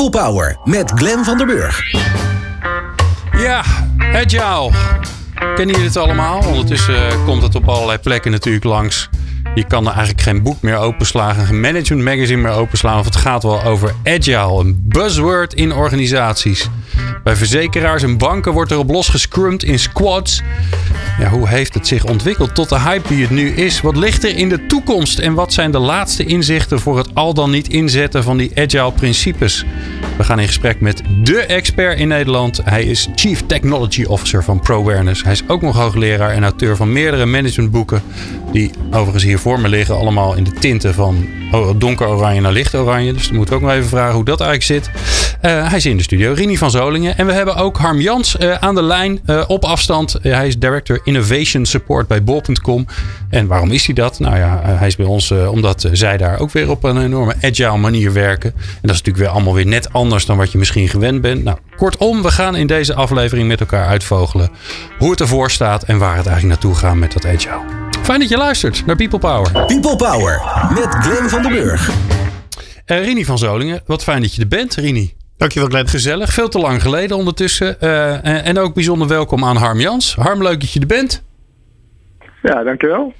People Power met Glen van der Burg. Ja, agile. Kennen jullie het allemaal? Ondertussen eh, komt het op allerlei plekken natuurlijk langs. Je kan er eigenlijk geen boek meer openslaan, geen management magazine meer openslaan. Of het gaat wel over agile, een buzzword in organisaties. Bij verzekeraars en banken wordt erop losgescrumd in squads. Ja, hoe heeft het zich ontwikkeld tot de hype die het nu is? Wat ligt er in de toekomst? En wat zijn de laatste inzichten voor het al dan niet inzetten van die agile principes? We gaan in gesprek met de expert in Nederland. Hij is Chief Technology Officer van ProAwareness. Hij is ook nog hoogleraar en auteur van meerdere managementboeken. Die overigens hier voor me liggen. Allemaal in de tinten van donker oranje naar licht oranje. Dus dan moeten we ook nog even vragen hoe dat eigenlijk zit. Uh, hij is in de studio. Rini van Zolingen. En we hebben ook Harm Jans uh, aan de lijn uh, op afstand. hij is Director Innovation Support bij Bol.com. En waarom is hij dat? Nou ja, hij is bij ons omdat zij daar ook weer op een enorme agile manier werken. En dat is natuurlijk weer allemaal weer net anders dan wat je misschien gewend bent. Nou, kortom, we gaan in deze aflevering met elkaar uitvogelen hoe het ervoor staat en waar het eigenlijk naartoe gaat met dat agile. Fijn dat je luistert naar People Power. People Power met Glenn van den Burg. Uh, Rini van Zolingen, wat fijn dat je er bent, Rini. Dankjewel, Glenn. Gezellig, veel te lang geleden ondertussen. Uh, en, en, ook bijzonder welkom aan Harm Jans. Harm, leuk dat je er bent. Ja, dankjewel.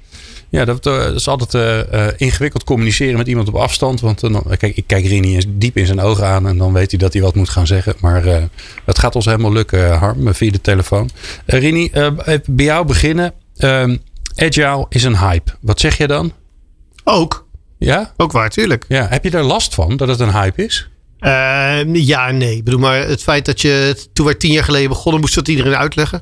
Ja, dat, uh, dat is altijd uh, ingewikkeld communiceren met iemand op afstand. Want uh, kijk, ik kijk Rini diep in zijn ogen aan en dan weet hij dat hij wat moet gaan zeggen. Maar het gaat ons helemaal lukken, Harm, via de telefoon. Rini, bij jou beginnen. Ehm, agile is een hype. Wat zeg je dan? Ook. Ja? Ook waar, tuurlijk. Ja. Heb je daar last van dat het een hype is? ja en nee. Ik bedoel, maar het feit dat je toen wij tien jaar geleden begonnen, moest dat iedereen uitleggen.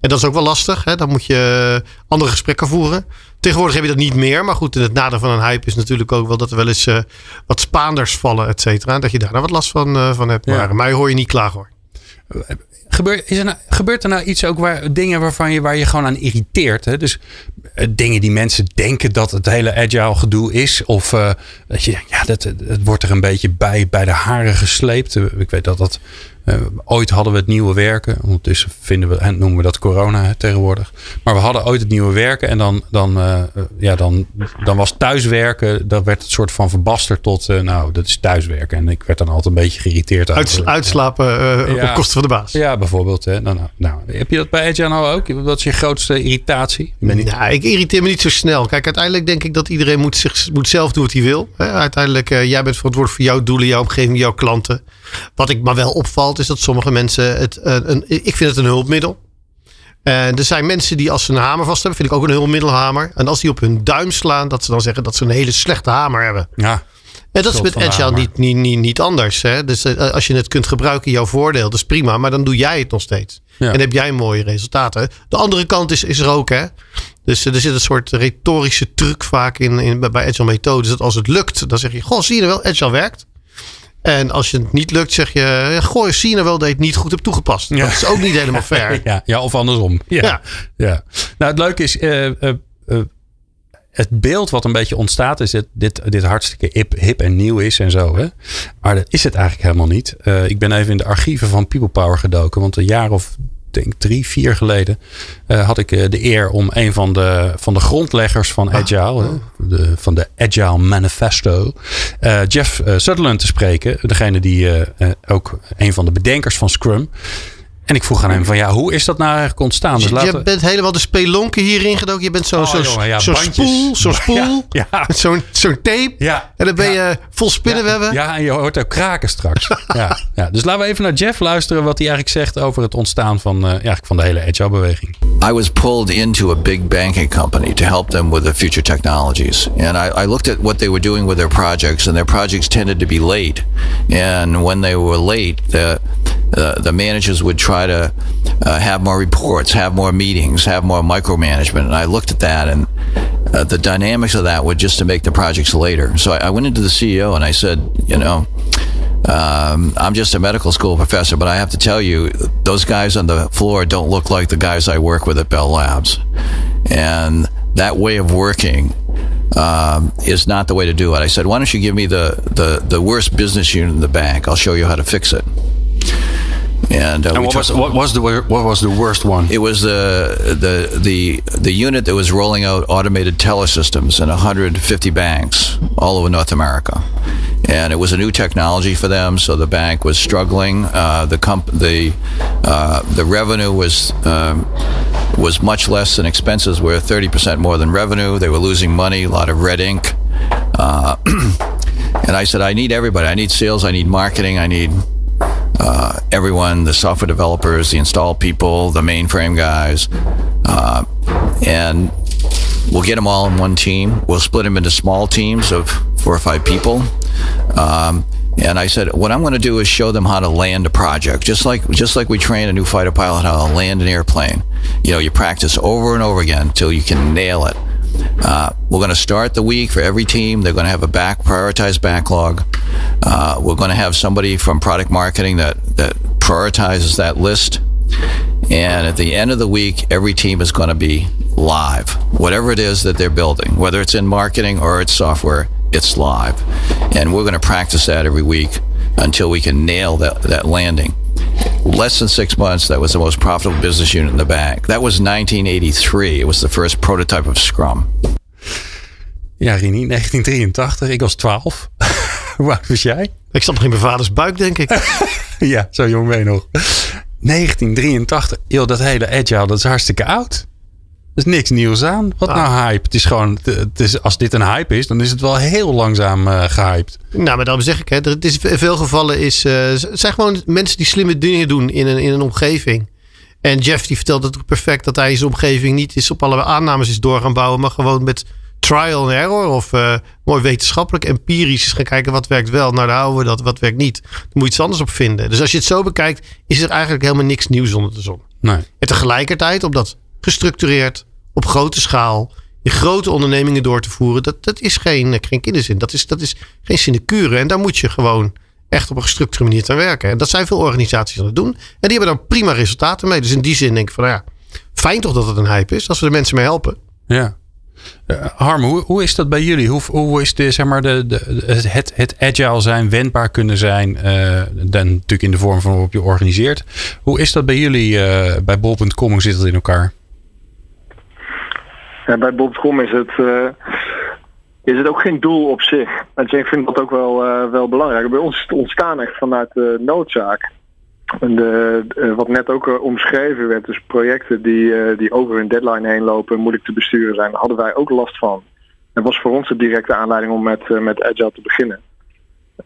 En dat is ook wel lastig. Hè? Dan moet je andere gesprekken voeren. Tegenwoordig heb je dat niet meer. Maar goed, het nadeel van een hype is natuurlijk ook wel dat er wel eens uh, wat Spaanders vallen, et cetera. Dat je daar nou wat last van, uh, van hebt. Ja. Maar mij hoor je niet klagen hoor. Gebeurt, is er nou, gebeurt er nou iets ook waar dingen waarvan je, waar je gewoon aan irriteert? Hè? Dus dingen die mensen denken dat het hele agile gedoe is. Of dat je ja, dat, het wordt er een beetje bij, bij de haren gesleept. Ik weet dat dat uh, ooit hadden we het nieuwe werken. Ondertussen vinden we, en noemen we dat corona tegenwoordig. Maar we hadden ooit het nieuwe werken. En dan, dan, uh, ja, dan, dan was thuiswerken. Dat werd het soort van verbasterd tot. Uh, nou, dat is thuiswerken. En ik werd dan altijd een beetje geïrriteerd. Uits, uitslapen ja, op kosten van de baas. Ja, bijvoorbeeld. Hè. Nou, nou, nou, heb je dat bij Agile nou ook? Wat is je grootste irritatie? Ik, ben niet... nou, ik irriteer me niet zo snel. Kijk, uiteindelijk denk ik dat iedereen moet, zich, moet zelf doen wat hij wil. Hè. Uiteindelijk, jij bent verantwoordelijk voor jouw doelen, jouw omgeving, jouw klanten. Wat ik maar wel opvalt is dat sommige mensen het. Een, een, ik vind het een hulpmiddel. En er zijn mensen die als ze een hamer vast hebben, vind ik ook een hulpmiddelhamer. En als die op hun duim slaan, dat ze dan zeggen dat ze een hele slechte hamer hebben. Ja. En dat is met Agile niet, niet, niet, niet anders. Hè? Dus eh, als je het kunt gebruiken in jouw voordeel, dat is prima. Maar dan doe jij het nog steeds. Ja. En heb jij mooie resultaten. De andere kant is, is er ook. Hè? Dus er zit een soort retorische truc vaak in, in, bij Agile methodes. Dat als het lukt, dan zeg je, goh, zie je wel, Agile werkt. En als je het niet lukt, zeg je: Gooi, zie je nou wel dat je het niet goed hebt toegepast. Ja. Dat is ook niet helemaal fair. ja, ja, of andersom. Ja. ja. ja. Nou, het leuke is. Uh, uh, uh, het beeld wat een beetje ontstaat is dat dit, dit hartstikke hip, hip en nieuw is en zo. Hè? Maar dat is het eigenlijk helemaal niet. ik ben even in de archieven van People Power gedoken. Want een jaar of denk drie, vier geleden, uh, had ik uh, de eer om een van de, van de grondleggers van ah. Agile, de, van de Agile Manifesto, uh, Jeff Sutherland te spreken. Degene die ook een van de bedenkers van Scrum. En ik vroeg aan hem van ja, hoe is dat nou eigenlijk ontstaan? Dus je bent helemaal de spelonken hierin gedoken. Je bent zo'n oh, zo, ja, zo spoel, zo'n spoel, ja, ja. zo'n zo'n tape. Ja, en dan ben je vol spinnenwebben. Ja, en je hoort ook kraken straks. ja, ja. Dus laten we even naar Jeff luisteren wat hij eigenlijk zegt over het ontstaan van, uh, ja, van de hele agile beweging. I was pulled into a big banking company to help them with the future technologies. And I, I looked at what they were doing with their projects and their projects tended to be late. And when they were late, the, uh, the managers would try to uh, have more reports, have more meetings, have more micromanagement. And I looked at that, and uh, the dynamics of that would just to make the projects later. So I, I went into the CEO and I said, you know. Um, I'm just a medical school professor, but I have to tell you, those guys on the floor don't look like the guys I work with at Bell Labs. And that way of working um, is not the way to do it. I said, why don't you give me the, the, the worst business unit in the bank? I'll show you how to fix it. And, uh, and what, was, what was the what was the worst one? It was the the the the unit that was rolling out automated teller systems in 150 banks all over North America, and it was a new technology for them. So the bank was struggling. Uh, the comp- the uh, the revenue was um, was much less than expenses were 30% more than revenue. They were losing money, a lot of red ink. Uh, and I said, I need everybody. I need sales. I need marketing. I need uh, everyone, the software developers, the install people, the mainframe guys. Uh, and we'll get them all in one team. We'll split them into small teams of four or five people. Um, and I said, what I'm going to do is show them how to land a project, just like just like we train a new fighter pilot how to land an airplane. You know, you practice over and over again until you can nail it. Uh, we're going to start the week for every team. They're going to have a back prioritized backlog. Uh, we're going to have somebody from product marketing that that prioritizes that list. And at the end of the week, every team is going to be live. Whatever it is that they're building, whether it's in marketing or it's software, it's live. And we're going to practice that every week until we can nail that, that landing. Less than six months, that was the most profitable business unit in the bank. That was 1983. It was the first prototype of Scrum. Ja, Rini, 1983. Ik was 12. Hoe oud was jij? Ik zat nog in mijn vaders buik, denk ik. ja, zo jong ben je nog. 1983. Joh, dat hele agile, dat is hartstikke oud. Is niks nieuws aan. Wat nou hype? Het is gewoon, het is, als dit een hype is, dan is het wel heel langzaam uh, gehyped. Nou, maar daarom zeg ik, hè, het is in veel gevallen is, uh, zijn gewoon mensen die slimme dingen doen in een, in een omgeving. En Jeff die vertelt het perfect dat hij zijn omgeving niet is op alle aannames is door gaan bouwen, maar gewoon met trial and error of uh, mooi wetenschappelijk empirisch is gaan kijken wat werkt wel. Nou, daar houden we dat, wat werkt niet. Dan moet je iets anders op vinden. Dus als je het zo bekijkt, is er eigenlijk helemaal niks nieuws onder de zon. Nee. En tegelijkertijd, op dat gestructureerd, op grote schaal, in grote ondernemingen door te voeren, dat, dat is geen, geen kinderzin. Dat is, dat is geen sinecure. En daar moet je gewoon echt op een gestructureerde manier aan werken. En dat zijn veel organisaties aan het doen. En die hebben daar prima resultaten mee. Dus in die zin denk ik van, nou ja, fijn toch dat het een hype is, als we de mensen mee helpen. Ja. Uh, Harm, hoe, hoe is dat bij jullie? Hoe, hoe is de, zeg maar de, de, het, het agile zijn, wendbaar kunnen zijn, uh, dan natuurlijk in de vorm van waarop je organiseert. Hoe is dat bij jullie uh, bij bol.com? Hoe zit dat in elkaar? Bij bol.com is het, is het ook geen doel op zich. En ik vind dat ook wel, wel belangrijk. Bij ons is het ontstaan echt vanuit de noodzaak. En de, wat net ook omschreven werd, dus projecten die, die over een deadline heen lopen, moeilijk te besturen zijn, daar hadden wij ook last van. Dat was voor ons de directe aanleiding om met, met Agile te beginnen.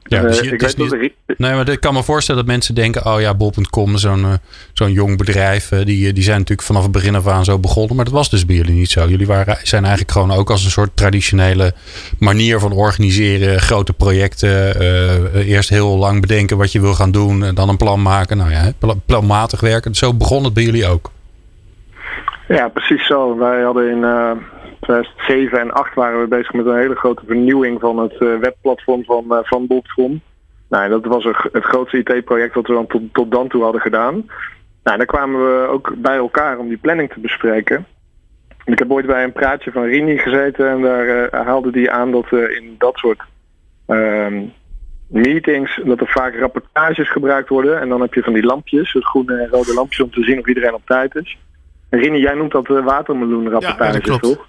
Ja, dus je, dus niet, nee, maar ik kan me voorstellen dat mensen denken: oh ja, bol.com, zo'n uh, zo'n jong bedrijf, uh, die, die zijn natuurlijk vanaf het begin af aan zo begonnen. Maar dat was dus bij jullie niet zo. Jullie waren, zijn eigenlijk gewoon ook als een soort traditionele manier van organiseren, grote projecten. Uh, eerst heel lang bedenken wat je wil gaan doen, en dan een plan maken. Nou ja, planmatig werken. Zo begon het bij jullie ook. Ja, precies zo. Wij hadden in 2007 en 2008 waren we bezig met een hele grote vernieuwing van het uh, webplatform van, uh, van Bol.com. Nou, dat was het grootste IT-project wat we dan tot, dan toe hadden gedaan. Nou, daar kwamen we ook bij elkaar om die planning te bespreken. Ik heb ooit bij een praatje van Rini gezeten en daar uh, haalde die aan dat in dat soort uh, meetings, dat er vaak rapportages gebruikt worden. En dan heb je van die lampjes, het groene en rode lampjes om te zien of iedereen op tijd is. Rini, jij noemt dat watermeloenrapportages, ja, toch?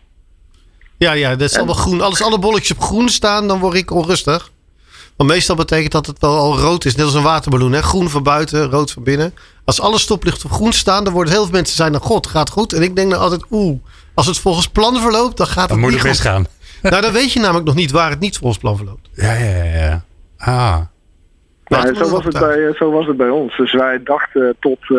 Ja, ja, dat is allemaal groen. Als alle bolletjes op groen staan, dan word ik onrustig. Want meestal betekent dat het wel al rood is. Net als een waterballon. Hè? Groen van buiten, rood van binnen. Als alle stoplichten op groen staan, dan worden heel veel mensen zijn dan God, gaat goed. En ik denk dan altijd, oeh, als het volgens plan verloopt, dan gaat het dan moet het misgaan. Nou, dan weet je namelijk nog niet waar het niet volgens plan verloopt. Ja, ja, ja. Ah. Nou, zo, was het bij, zo was het bij ons. Dus wij dachten tot uh,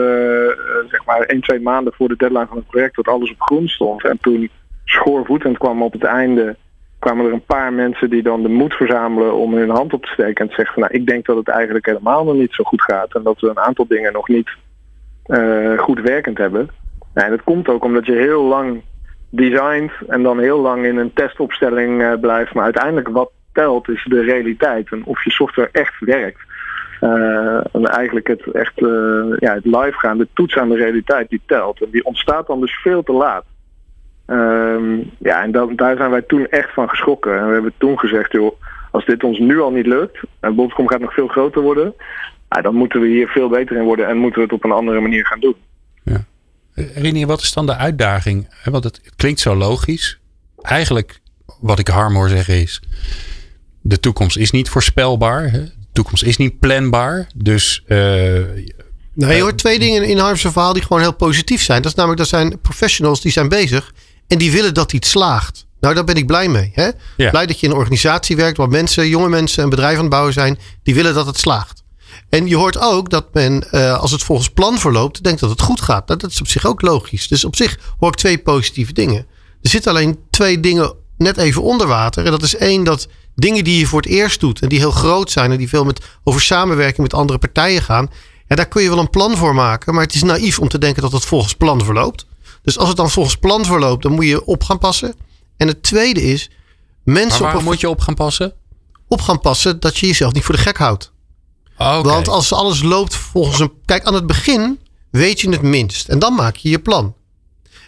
zeg maar 1, 2 maanden voor de deadline van het project dat alles op groen stond. En toen schoorvoetend kwam op het einde kwamen er een paar mensen die dan de moed verzamelen om hun hand op te steken en te zeggen nou ik denk dat het eigenlijk helemaal nog niet zo goed gaat en dat we een aantal dingen nog niet uh, goed werkend hebben. Nou, en dat komt ook omdat je heel lang designt en dan heel lang in een testopstelling uh, blijft, maar uiteindelijk wat telt is de realiteit en of je software echt werkt. Uh, en eigenlijk het echt ja, het live gaan, de toets aan de realiteit die telt. En die ontstaat dan dus veel te laat. Um, ja, en dat, daar zijn wij toen echt van geschrokken. En we hebben toen gezegd, joh, als dit ons nu al niet lukt, en Bobcom gaat nog veel groter worden, dan moeten we hier veel beter in worden en moeten we het op een andere manier gaan doen. Ja. Rini, wat is dan de uitdaging? Want het klinkt zo logisch. Eigenlijk, wat ik Harm hoor zeggen is, de toekomst is niet voorspelbaar. De toekomst is niet planbaar. Dus. Uh, nou, je hoort twee dingen in Harm's verhaal die gewoon heel positief zijn. Dat is namelijk, dat zijn professionals die zijn bezig en die willen dat iets slaagt. Nou, daar ben ik blij mee. Hè? Blij dat je in een organisatie werkt waar mensen, jonge mensen, een bedrijf aan het bouwen zijn. Die willen dat het slaagt. En je hoort ook dat men, uh, als het volgens plan verloopt, denkt dat het goed gaat. Dat is op zich ook logisch. Dus op zich hoor ik twee positieve dingen. Er zitten alleen twee dingen net even onder water. En dat is één, dat dingen die je voor het eerst doet en die heel groot zijn en die veel met, over samenwerking met andere partijen gaan. Ja, daar kun je wel een plan voor maken. Maar het is naïef om te denken dat het volgens plan verloopt. Dus als het dan volgens plan verloopt, dan moet je op gaan passen. En het tweede is, mensen. Maar moet je op gaan passen? Op gaan passen dat je jezelf niet voor de gek houdt. Okay. Want als alles loopt volgens een. Kijk, aan het begin weet je het minst. En dan maak je je plan.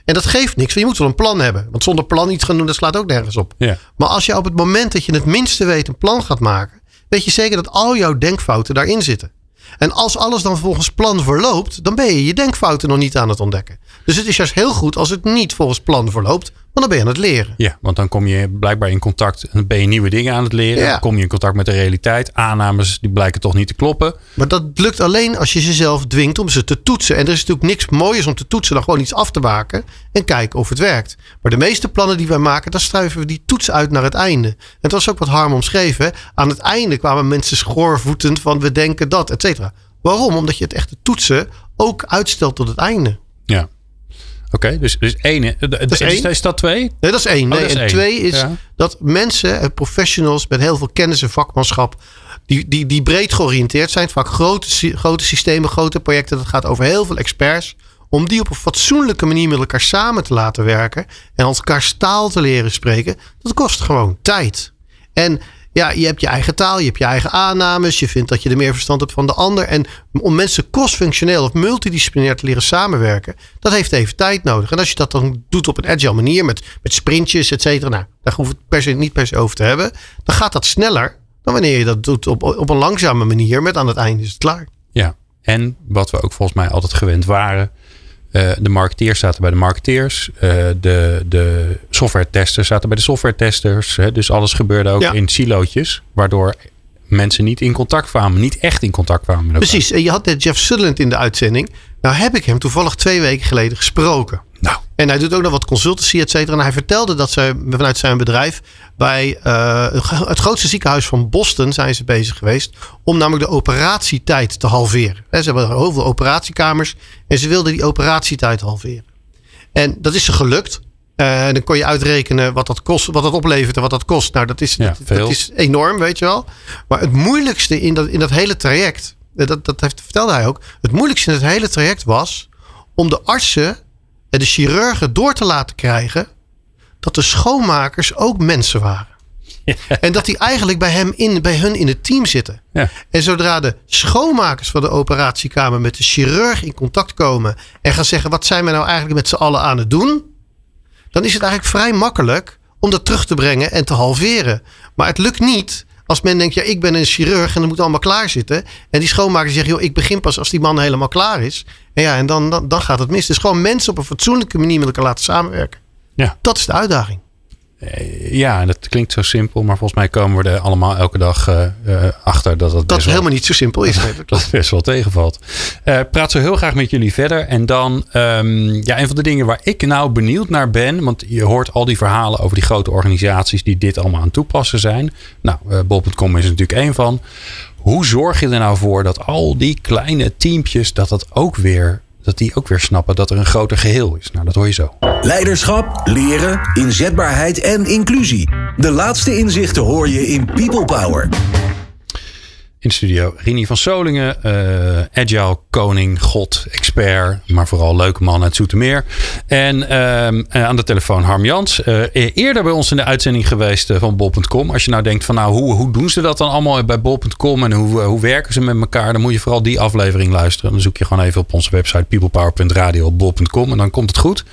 En dat geeft niks. Je moet wel een plan hebben. Want zonder plan iets gaan doen, dat slaat ook nergens op. Ja. Maar als je op het moment dat je het minste weet een plan gaat maken, weet je zeker dat al jouw denkfouten daarin zitten. En als alles dan volgens plan verloopt, dan ben je je denkfouten nog niet aan het ontdekken. Dus het is juist heel goed als het niet volgens plan verloopt, want dan ben je aan het leren. Ja, want dan kom je blijkbaar in contact en dan ben je nieuwe dingen aan het leren. Dan kom je in contact met de realiteit. Aannames die blijken toch niet te kloppen. Maar dat lukt alleen als je jezelf dwingt om ze te toetsen. En er is natuurlijk niks mooiers om te toetsen dan gewoon iets af te maken en kijken of het werkt. Maar de meeste plannen die wij maken, dan struiven we die toets uit naar het einde. En het was ook wat Harm omschreven. Aan het einde kwamen mensen schoorvoetend van we denken dat, et cetera. Waarom? Omdat je het echte toetsen ook uitstelt tot het einde. Ja. Oké, dus, dus één. Dat is, één. is dat twee? Nee, dat is één. Oh, nee, en twee is dat mensen en professionals met heel veel kennis en vakmanschap. Die, die, die breed georiënteerd zijn. Vaak grote, grote systemen, grote projecten. Dat gaat over heel veel experts. Om die op een fatsoenlijke manier met elkaar samen te laten werken. En elkaar taal te leren spreken. Dat kost gewoon tijd. En ja, je hebt je eigen taal, je hebt je eigen aannames. Je vindt dat je er meer verstand hebt van de ander. En om mensen cross-functioneel of multidisciplinair te leren samenwerken, dat heeft even tijd nodig. En als je dat dan doet op een agile manier, met, met sprintjes, et cetera. Nou, daar hoef het per se, niet per se over te hebben. Dan gaat dat sneller dan wanneer je dat doet op, op een langzame manier. Met aan het einde is het klaar. Ja, en wat we ook volgens mij altijd gewend waren uh, de marketeers zaten bij de marketeers. Uh, de, de software testers zaten bij de software testers. Hè, dus alles gebeurde ook in silootjes. Waardoor mensen niet in contact kwamen. Niet echt in contact kwamen. Met Precies. En je had net Jeff Sutherland in de uitzending. Nou heb ik hem toevallig twee weken geleden gesproken. Nou. En hij doet ook nog wat consultancy, et cetera. En hij vertelde dat ze vanuit zijn bedrijf bij uh, het grootste ziekenhuis van Boston zijn ze bezig geweest. Om namelijk de operatietijd te halveren. Ze hebben heel veel operatiekamers. En ze wilden die operatietijd halveren. En dat is ze gelukt. Uh, dan kon je uitrekenen wat dat, kost, wat dat oplevert en wat dat kost. Nou, dat is, ja, dat, is enorm, weet je wel. Maar het moeilijkste in dat, in dat hele traject, eh, dat, dat heeft, vertelde hij ook. Het moeilijkste in het hele traject was om de artsen en de chirurgen door te laten krijgen dat de schoonmakers ook mensen waren. En dat die eigenlijk bij, hem in, bij hun in het team zitten. Ja. En zodra de schoonmakers van de operatiekamer met de chirurg in contact komen en gaan zeggen: wat zijn we nou eigenlijk met z'n allen aan het doen? Dan is het eigenlijk vrij makkelijk om dat terug te brengen en te halveren. Maar het lukt niet als men denkt: ja, ik ben een chirurg en dat moet allemaal klaar zitten. En die schoonmaker zegt: joh, ik begin pas als die man helemaal klaar is. En ja, en dan, dan, dan gaat het mis. Dus gewoon mensen op een fatsoenlijke manier met elkaar laten samenwerken. Ja. Dat is de uitdaging. Eh, ja, dat klinkt zo simpel, maar volgens mij komen we er allemaal elke dag uh, uh, achter dat het dat helemaal niet zo simpel is. dat het best wel tegenvalt. Uh, praat zo heel graag met jullie verder. En dan, um, ja, een van de dingen waar ik nou benieuwd naar ben, want je hoort al die verhalen over die grote organisaties die dit allemaal aan het toepassen zijn. Nou, bol.com is er natuurlijk één van. Hoe zorg je er nou voor dat al die kleine teampjes, dat dat ook weer dat die ook weer snappen dat er een groter geheel is. Nou, dat hoor je zo. Leiderschap, leren, inzetbaarheid en inclusie. De laatste inzichten hoor je in People Power. In studio Rini van Solingen, uh, agile koning, god, expert, maar vooral leuke man uit Zoetermeer. En uh, aan de telefoon Harm Jans, uh, eerder bij ons in de uitzending geweest van bol.com. Als je nou denkt van nou, hoe, hoe doen ze dat dan allemaal bij bol.com en hoe, hoe werken ze met elkaar? Dan moet je vooral die aflevering luisteren. Dan zoek je gewoon even op onze website peoplepower.radio op bol.com en dan komt het goed.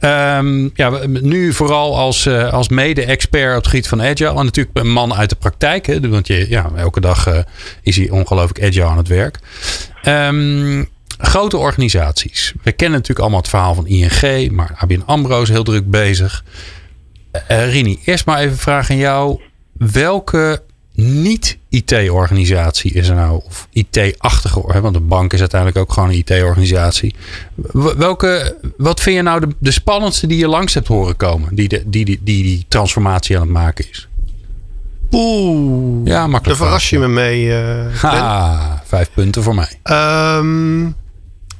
Um, ja, nu vooral als, als mede-expert op het gebied van agile. En natuurlijk een man uit de praktijk. Hè, want je, ja, elke dag is hij ongelooflijk agile aan het werk. Um, grote organisaties. We kennen natuurlijk allemaal het verhaal van ING, maar ABN AMRO is heel druk bezig. Uh, Rini, eerst maar even vragen aan jou. Welke niet-IT-organisatie is er nou, of IT-achtige, want de bank is uiteindelijk ook gewoon een IT-organisatie. Welke, wat vind je nou de, de, spannendste die je langs hebt horen komen, die, de, die, die, die die transformatie aan het maken is? Oeh, ja, makkelijk. Daar verras je me mee. Uh, ha, vijf punten voor mij. Um,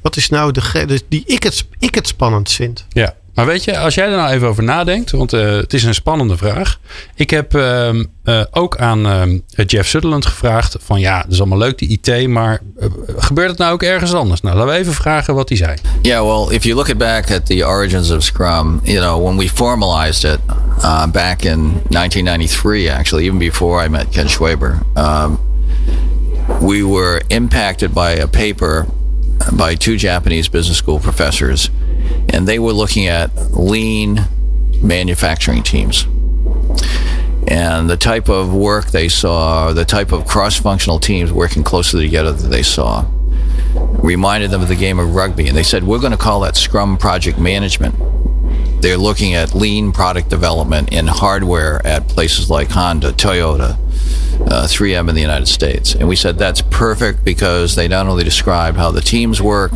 wat is nou de, die ik het, ik het spannend vind? Ja. Maar weet je, als jij er nou even over nadenkt, want uh, het is een spannende vraag. Ik heb uh, uh, ook aan ehm, Jeff Sutherland gevraagd van ja, dat is allemaal leuk die IT, maar eh, gebeurt het nou ook ergens anders? Nou, laten we even vragen wat hij zei. Yeah, well, if you look back at the origins of Scrum, you know, when we formalized it uh, back in 1993, actually, even before I met Ken Schwaber, um, we were impacted by a paper by two Japanese business school professors and they were looking at lean manufacturing teams. And the type of work they saw, the type of cross functional teams working closely together that they saw, reminded them of the game of rugby. And they said, We're going to call that Scrum Project Management. They're looking at lean product development in hardware at places like Honda, Toyota, uh, 3M in the United States. And we said that's perfect because they not only describe how the teams work,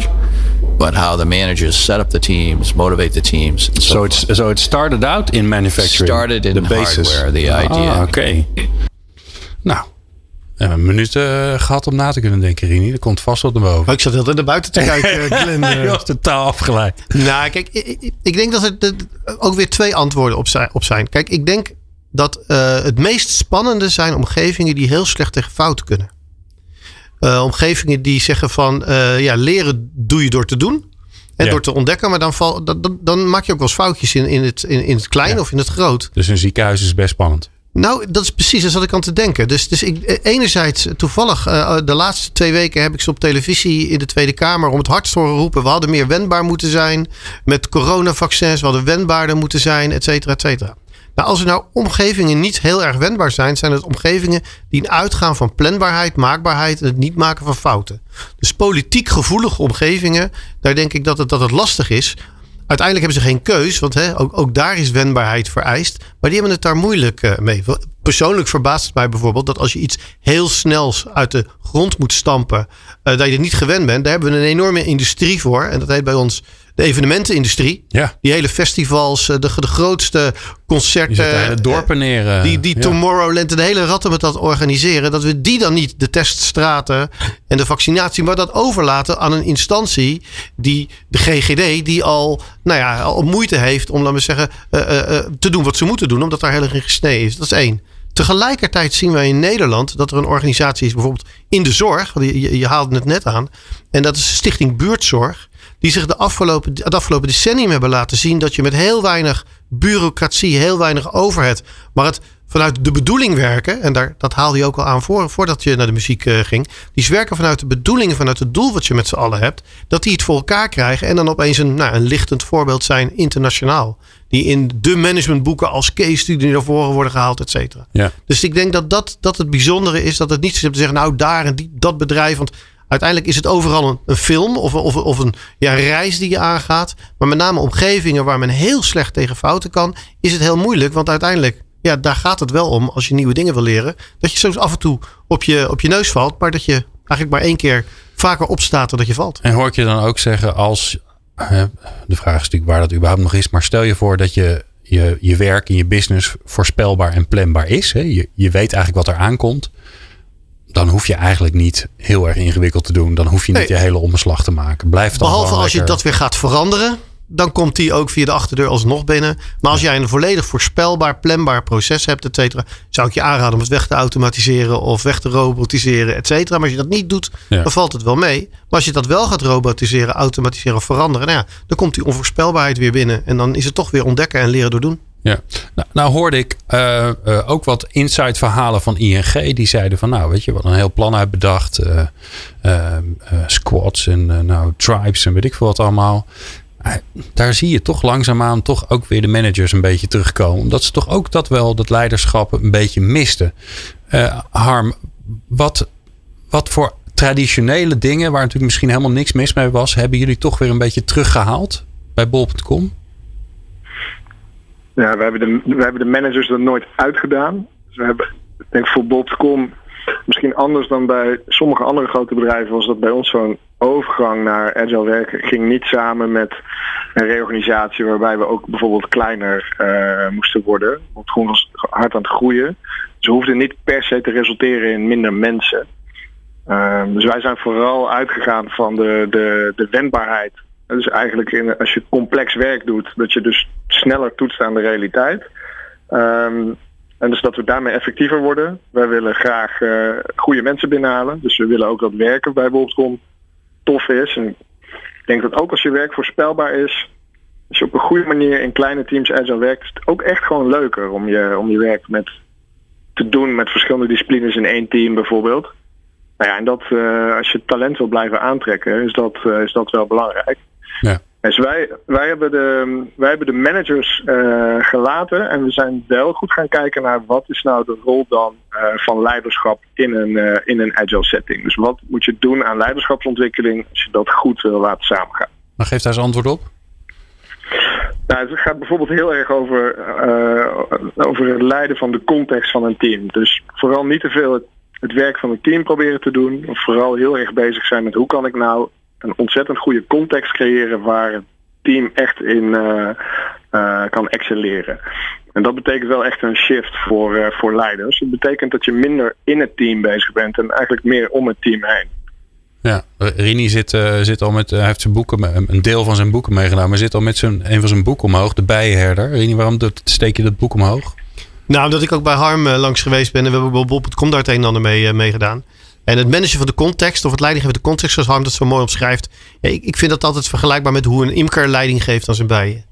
but how the managers set up the teams, motivate the teams. So, so it's so it started out in manufacturing. Started in the basis. hardware, the idea. Ah, Oké. Okay. Nou, een minuut uh, gehad om na te kunnen denken, Rini. Dat komt vast wat naar boven. Maar ik zat heel naar buiten te kijken, Glenn. Je was totaal afgeleid. Nou, kijk, ik, ik denk dat er ook weer twee antwoorden op zijn. Op zijn. Kijk, ik denk dat uh, het meest spannende zijn omgevingen die heel slecht tegen fouten kunnen. Uh, omgevingen die zeggen van uh, ja, leren doe je door te doen. En ja. door te ontdekken, maar dan, val, dan, dan, maak je ook wel eens foutjes in, in, het, in, in het klein ja. of in het groot. Dus een ziekenhuis is best spannend. Nou, dat is precies, dat zat ik aan te denken. Dus, dus ik, enerzijds, toevallig, uh, de laatste twee weken heb ik ze op televisie in de Tweede Kamer om het hardst horen roepen. We hadden meer wendbaar moeten zijn met coronavaccins. We hadden wendbaarder moeten zijn, et cetera, et cetera. Nou, als er nou omgevingen niet heel erg wendbaar zijn, zijn het omgevingen die uitgaan van planbaarheid, maakbaarheid en het niet maken van fouten. Dus politiek gevoelige omgevingen, daar denk ik dat het, dat het lastig is. Uiteindelijk hebben ze geen keus, want hè, ook, ook daar is wendbaarheid vereist. Maar die hebben het daar moeilijk uh, mee. Persoonlijk verbaast het mij bijvoorbeeld dat als je iets heel snels uit de grond moet stampen, uh, dat je er niet gewend bent. Daar hebben we een enorme industrie voor. En dat heet bij ons de evenementenindustrie. Ja. Die hele festivals, eh, de, de grootste concerten. Die dorpen neer. Die, die ja. Tomorrowland en de hele ratten met dat organiseren. Dat we die dan niet de teststraten en de vaccinatie, maar dat overlaten aan een instantie die, de GGD, die al, nou ja, al moeite heeft om, laten we zeggen, uh, uh, te doen wat ze moeten doen, omdat daar heel erg in gesneden is. Dat is één. Tegelijkertijd zien wij in Nederland dat er een organisatie is, bijvoorbeeld in de zorg. Je, je, je haalde het net aan. En dat is Stichting Buurtzorg die zich de afgelopen, het afgelopen decennium hebben laten zien dat je met heel weinig bureaucratie, heel weinig overheid, maar het vanuit de bedoeling werken, en daar, dat haalde je ook al aan voor, voordat je naar de muziek uh, ging, die werken vanuit de bedoeling, vanuit het doel wat je met z'n allen hebt, dat die het voor elkaar krijgen en dan opeens een, nou, een lichtend voorbeeld zijn internationaal. Die in de managementboeken als case studie naar voren worden gehaald, et cetera. Ja. Dus ik denk dat, dat dat het bijzondere is, dat het niet zo te zeggen, nou daar en die, dat bedrijf, want Uiteindelijk is het overal een, film of, of, of een ja, reis die je aangaat. Maar met name omgevingen waar men heel slecht tegen fouten kan, is het heel moeilijk. Want uiteindelijk, ja, daar gaat het wel om als je nieuwe dingen wil leren. Dat je soms af en toe op je, op je neus valt, maar dat je eigenlijk maar één keer vaker opstaat dan dat je valt. En hoor ik je dan ook zeggen als, de vraag is natuurlijk waar dat überhaupt nog is, maar stel je voor dat je je, je werk en je business voorspelbaar en planbaar is. Hè? Je, je weet eigenlijk wat er aankomt dan hoef je eigenlijk niet heel erg ingewikkeld te doen. Dan hoef je niet nee. je hele omslag te maken. Blijf dan Behalve als lekker... je dat weer gaat veranderen. Dan komt die ook via de achterdeur alsnog binnen. Maar als jij een volledig voorspelbaar, planbaar proces hebt, et cetera, zou ik je aanraden om het weg te automatiseren of weg te robotiseren, et cetera. Maar als je dat niet doet, ja. dan valt het wel mee. Maar als je dat wel gaat robotiseren, automatiseren of veranderen, nou ja, dan komt die onvoorspelbaarheid weer binnen. En dan is het toch weer ontdekken en leren door doen. Ja, nou, nou hoorde ik uh, uh, ook wat inside verhalen van ING. Die zeiden van nou weet je wat een heel plan uit bedacht. Uh, squads en nou tribes en weet ik veel wat allemaal. daar zie je toch langzaamaan toch ook weer de managers een beetje terugkomen. Omdat ze toch ook dat wel, dat leiderschap een beetje misten. Harm, wat, wat voor traditionele dingen waar natuurlijk misschien helemaal niks mis mee was. Hebben jullie toch weer een beetje teruggehaald bij bol.com? Ja, we hebben, de, we hebben de managers er nooit uitgedaan. Dus we hebben ik denk voor Bobcom misschien anders dan bij sommige andere grote bedrijven was dat bij ons zo'n overgang naar agile werken ging niet samen met een reorganisatie waarbij we ook bijvoorbeeld kleiner uh, moesten worden. Want gewoon was hard aan het groeien. Ze hoefden niet per se te resulteren in minder mensen. Uh, dus wij zijn vooral uitgegaan van de, de, de wendbaarheid. Dus eigenlijk in, als je complex werk doet, dat je dus sneller toetst aan de realiteit. Um, en dus dat we daarmee effectiever worden. Wij willen graag uh, goede mensen binnenhalen. Dus we willen ook dat werken bij Boltcom tof is. En ik denk dat ook als je werk voorspelbaar is, als je op een goede manier in kleine teams agile werkt, is het ook echt gewoon leuker om je, om je werk met, te doen met verschillende disciplines in één team bijvoorbeeld. Nou ja, en dat uh, als je talent wil blijven aantrekken, is dat, uh, is dat wel belangrijk. Ja. Dus wij, wij, hebben de, wij hebben de managers uh, gelaten en we zijn wel goed gaan kijken naar wat is nou de rol dan uh, van leiderschap in een, uh, in een agile setting. Dus wat moet je doen aan leiderschapsontwikkeling als je dat goed wil laten samengaan. Maar geef daar eens antwoord op. Nou, het gaat bijvoorbeeld heel erg over, over het leiden van de context van een team. Dus vooral niet te veel het, het werk van het team proberen te doen. Of vooral heel erg bezig zijn met hoe kan ik nou een ontzettend goede context creëren waar het team echt in uh, uh, kan excelleren. En dat betekent wel echt een shift voor, uh, voor leiders. Het betekent dat je minder in het team bezig bent en eigenlijk meer om het team heen. Ja, Rini zit, zit al met, hij heeft zijn boeken, een deel van zijn boeken meegenomen, maar zit al met zijn, een van zijn boeken omhoog, de Bijenherder. Rini, waarom steek je dat boek omhoog? Nou, omdat ik ook bij Harm langs geweest ben en we hebben op Bob.com daar het een en ander mee, mee gedaan. En het managen van de context, of het leiding van de context, zoals Harm dat zo mooi omschrijft. Ik, ik vind dat altijd vergelijkbaar met hoe een imker leiding geeft aan zijn bijen.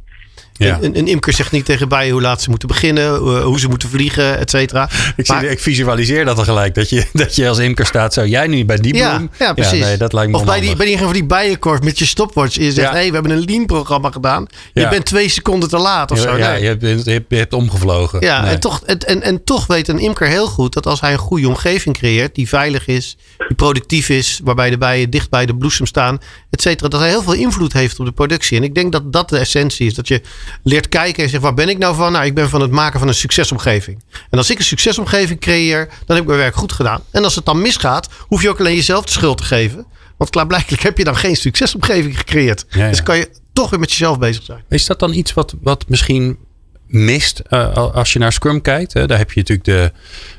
Ja. Een, een, imker zegt niet tegen bijen hoe laat ze moeten beginnen, eh, hoe ze moeten vliegen, et cetera. Ik, ik visualiseer dat dan gelijk. Dat je, dat je als imker staat, zou jij nu bij die bloem? Ja, precies. nee, dat lijkt me of bij die, bij die van die bijenkorf met je stopwatch. Je zegt, hé, hey, we hebben een lean-programma gedaan. Je bent twee seconden te laat of zo. Ja, je, hebt, je, hebt, omgevlogen. Ja, en, toch, en, en toch weet een imker heel goed dat als hij een goede omgeving creëert, die veilig is, die productief is, waarbij de bijen dicht bij de bloesem staan, et cetera, dat hij heel veel invloed heeft op de productie. En ik denk dat dat de essentie is. Dat je leert kijken en zegt, waar ben ik nou van? Nou, ik ben van het maken van een succesomgeving. En als ik een succesomgeving creëer, dan heb ik mijn werk goed gedaan. En als het dan misgaat, hoef je ook alleen jezelf de schuld te geven. Want klaarblijkelijk heb je dan geen succesomgeving gecreëerd. Dus kan je toch weer met jezelf bezig zijn. Is dat dan iets wat, wat misschien mist uh, als je naar Scrum kijkt? Hè? Daar heb je natuurlijk de,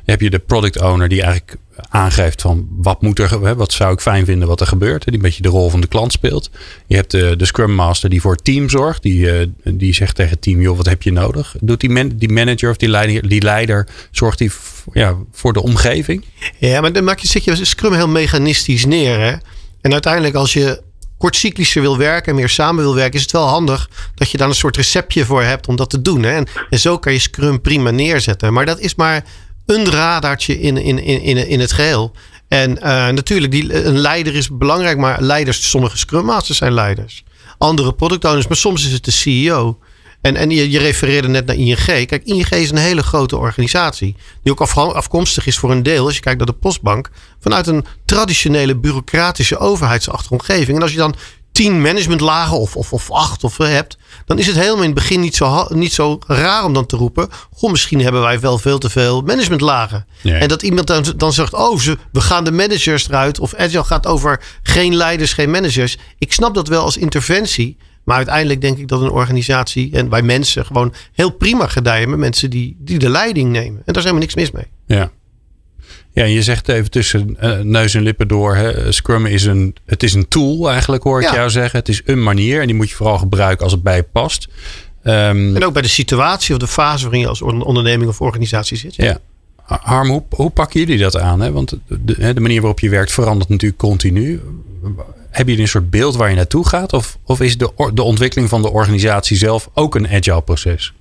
heb je de product owner die eigenlijk aangeeft van wat moet er, wat zou ik fijn vinden wat er gebeurt. Die een beetje de rol van de klant speelt. Je hebt de, de Scrum Master die voor het team zorgt. Die, uh, die zegt tegen het team, joh, wat heb je nodig? Doet die, man, die manager of die leider, die leider zorgt die ja, voor de omgeving? Ja, maar dan maak je, zit je Scrum heel mechanistisch neer. Hè? En uiteindelijk als je kortcyclischer wil werken en meer samen wil werken, is het wel handig dat je dan een soort receptje voor hebt om dat te doen. Hè? En, zo kan je Scrum prima neerzetten. Maar dat is maar een radartje in, in, in, in het geheel. En uh, natuurlijk, die, een leider is belangrijk, maar leiders, sommige Scrum Masters zijn leiders. Andere product owners, maar soms is het de CEO. En, en je, je refereerde net naar ING. Kijk, ING is een hele grote organisatie. Die ook afkomstig is voor een deel, als je kijkt naar de postbank, vanuit een traditionele bureaucratische overheidsachtige omgeving. En als je dan tien managementlagen of, of, of acht of hebt, dan is het helemaal in het begin niet zo, niet zo raar om dan te roepen: Goh, misschien hebben wij wel veel te veel managementlagen. En dat iemand dan, dan zegt: Oh, ze, we gaan de managers eruit. Of Agile gaat over geen leiders, geen managers. Ik snap dat wel als interventie. Maar uiteindelijk denk ik dat een organisatie en bij mensen gewoon heel prima gedijen met mensen die, die de leiding nemen. En daar is helemaal niks mis mee. Ja. Ja, je zegt even tussen uh, neus en lippen door. Hè, Scrum is een, het is een tool eigenlijk, hoor ik jou zeggen. Het is een manier en die moet je vooral gebruiken als het bij past. Um, en ook bij de situatie of de fase waarin je als onderneming of organisatie zit. Ja. Harm, hoe, hoe pakken jullie dat aan? Hè? Want de, de manier waarop je werkt verandert natuurlijk continu. Heb je een soort beeld waar je naartoe gaat? Of, of is de, de ontwikkeling van de organisatie zelf ook een agile proces?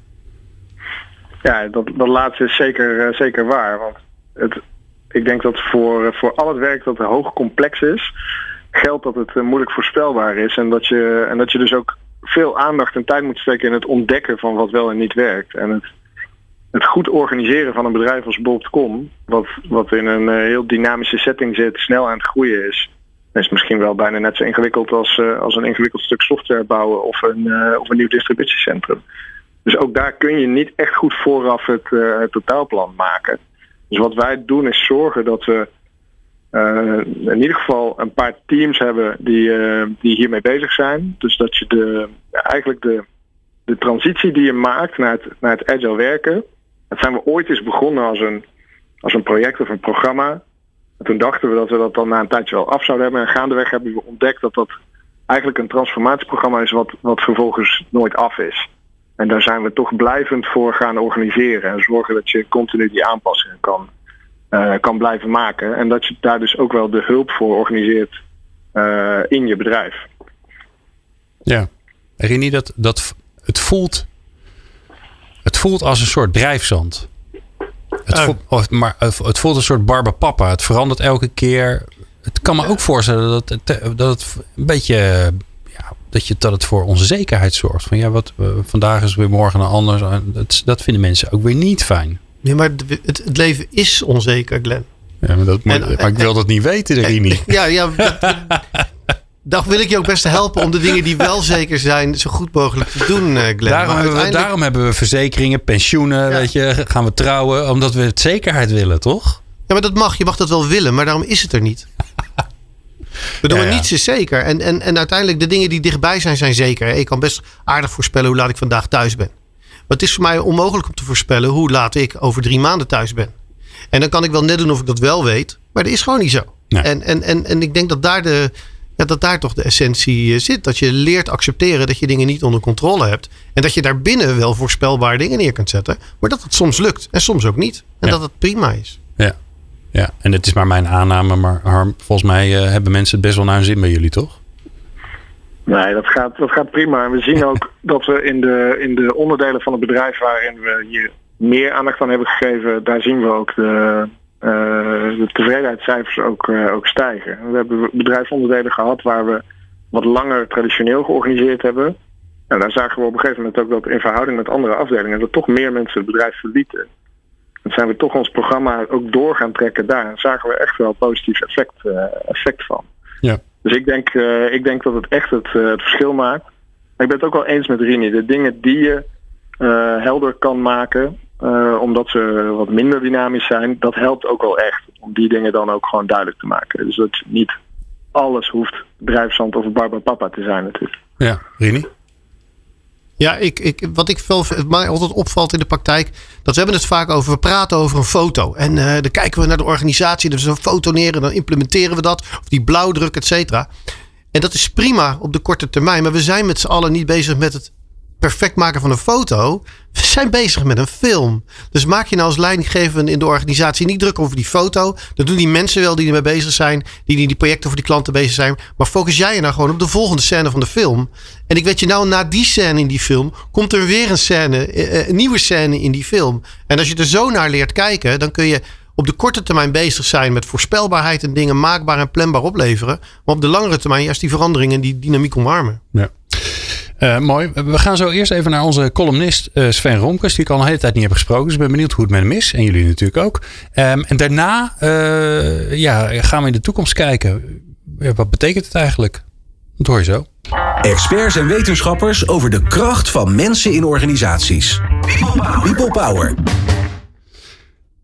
Ja, dat, dat laatste is zeker, uh, zeker waar. Want het, ik denk dat voor, eh, voor al het werk dat hoog complex is, geldt dat het uh, moeilijk voorspelbaar is. En dat, je, en dat je dus ook veel aandacht en tijd moet steken in het ontdekken van wat wel en niet werkt. En het, het goed organiseren van een bedrijf als Bob.com, wat, wat in een heel dynamische setting zit, snel aan het groeien is. Is misschien wel bijna net zo ingewikkeld als, uh, als een ingewikkeld stuk software bouwen of een, uh, of een nieuw distributiecentrum. Dus ook daar kun je niet echt goed vooraf het, het totaalplan maken. Dus wat wij doen is zorgen dat we in ieder geval een paar teams hebben die, die hiermee bezig zijn. Dus dat je de, eigenlijk de, de transitie die je maakt naar het, naar het agile werken. Dat zijn we ooit eens begonnen als een, als een project of een programma. En toen dachten we dat we dat dan na een tijdje wel af zouden hebben. En gaandeweg hebben we ontdekt dat dat eigenlijk een transformatieprogramma is wat, wat vervolgens nooit af is. En daar zijn we toch blijvend voor gaan organiseren. En zorgen dat je continu die aanpassingen kan, uh, kan blijven maken. En dat je daar dus ook wel de hulp voor organiseert uh, in je bedrijf. Ja, Rini, dat, dat, het, voelt, het voelt als een soort drijfzand. Het, voelt, of, maar, het voelt een soort barbapapa. Het verandert elke keer. Het kan me ook voorstellen dat het, dat het een beetje. Ja, dat, je, dat het voor onzekerheid zorgt. Van ja, wat, vandaag is weer morgen anders. Dat, dat vinden mensen ook weer niet fijn. Nee, maar het, het leven is onzeker, Glenn. Ja, maar, dat, maar ik wil dat niet weten, Rini. Ja, ja. Dan wil ik je ook best helpen om de dingen die wel zeker zijn zo goed mogelijk te doen, eh, Glenn. Daarom, hebben, we, daarom hebben we verzekeringen, pensioenen, weet je, gaan we trouwen, omdat we het zekerheid willen, toch? Ja, maar dat mag. Je mag dat wel willen, maar daarom is het er niet. We doen ja, niets is zeker. En, en, en uiteindelijk, de dingen die dichtbij zijn, zijn zeker. Ik kan best aardig voorspellen hoe laat ik vandaag thuis ben. Maar het is voor mij onmogelijk om te voorspellen hoe laat ik over drie maanden thuis ben. En dan kan ik wel net doen of ik dat wel weet, maar dat is gewoon niet zo. En, en, en, en ik denk dat daar de, ja, dat daar toch de essentie eh, zit. Dat je leert accepteren dat je dingen niet onder controle hebt. En dat je daarbinnen wel voorspelbare dingen neer kunt zetten. Maar dat het soms lukt en soms ook niet. En dat het prima is. Ja. ja, en het is maar mijn aanname. Maar Harm, volgens mij uh, hebben mensen het best wel naar hun zin bij jullie, toch? Nee, dat gaat, dat gaat prima. En we zien ook dat we in de, in de onderdelen van het bedrijf waarin we hier meer aandacht aan hebben gegeven, daar zien we ook de, de tevredenheidscijfers ook, uh, ook stijgen. We hebben bedrijfsonderdelen gehad waar we wat langer traditioneel georganiseerd hebben. En daar zagen we op een gegeven moment ook dat in verhouding met andere afdelingen dat toch meer mensen het bedrijf verlieten. Dan zijn we toch ons programma ook door gaan trekken daar. En zagen we echt wel positief effect, uh, effect van. Ja. Dus ik denk, ik denk dat het echt het, het verschil maakt. Maar ik ben het ook wel eens met Rini. De dingen die je helder kan maken, uh, omdat ze wat minder dynamisch zijn, dat helpt ook wel echt. Om die dingen dan ook gewoon duidelijk te maken. Dus dat niet alles hoeft drijfzand of barbapapa te zijn natuurlijk. Ja, Rini? Ja, ik, ik, wat ik veel, mij altijd opvalt in de praktijk, dat we hebben het vaak over, we praten over een foto. En uh, dan kijken we naar de organisatie, dus een foto neer en dan implementeren we dat. Of die blauwdruk, et cetera. En dat is prima op de korte termijn, maar we zijn met z'n allen niet bezig met het perfect maken van een foto. We zijn bezig met een film. Dus maak je nou als leidinggevende in de organisatie niet druk over die foto. Dat doen die mensen wel die ermee bezig zijn. Die in die projecten voor die klanten bezig zijn. Maar focus jij je nou gewoon op de volgende scène van de film. En ik weet je nou, na die scène in die film komt er weer een scène, eh, eh, een nieuwe scène in die film. En als je er zo naar leert kijken, dan kun je op de korte termijn bezig zijn met voorspelbaarheid en dingen maakbaar en planbaar opleveren. Maar op de langere termijn juist die veranderingen en die dynamiek omarmen. Ja. Uh, mooi. We gaan zo eerst even naar onze columnist uh, Sven Romkes, die ik al een hele tijd niet heb gesproken. Dus ik ben benieuwd hoe het met hem is. En jullie natuurlijk ook. Um, en daarna uh, ja, gaan we in de toekomst kijken. wat betekent het eigenlijk? Dat hoor je zo. Experts en wetenschappers over de kracht van mensen in organisaties. People Power.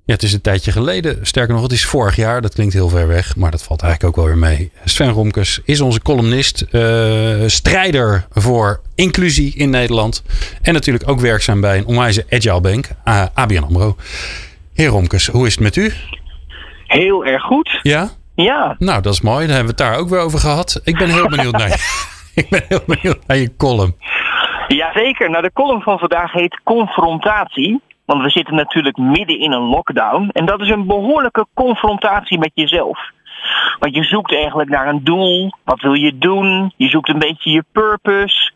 Ja, het is een tijdje geleden. Sterker nog, het is vorig jaar. Dat klinkt heel ver weg, maar dat valt eigenlijk ook wel weer mee. Sven Romkes is onze columnist, uh, strijder voor inclusie in Nederland. En natuurlijk ook werkzaam bij een onwijze agile bank, uh, ABN AMRO. Heer Romkes, hoe is het met u? Heel erg goed. Ja? Ja. Nou, dat is mooi. Dan hebben we het daar ook weer over gehad. Ik ben heel benieuwd naar je, ik ben heel benieuwd naar je column. Jazeker. Nou, de column van vandaag heet Confrontatie. Want we zitten natuurlijk midden in een lockdown. En dat is een behoorlijke confrontatie met jezelf. Want je zoekt eigenlijk naar een doel. Wat wil je doen? Je zoekt een beetje je purpose.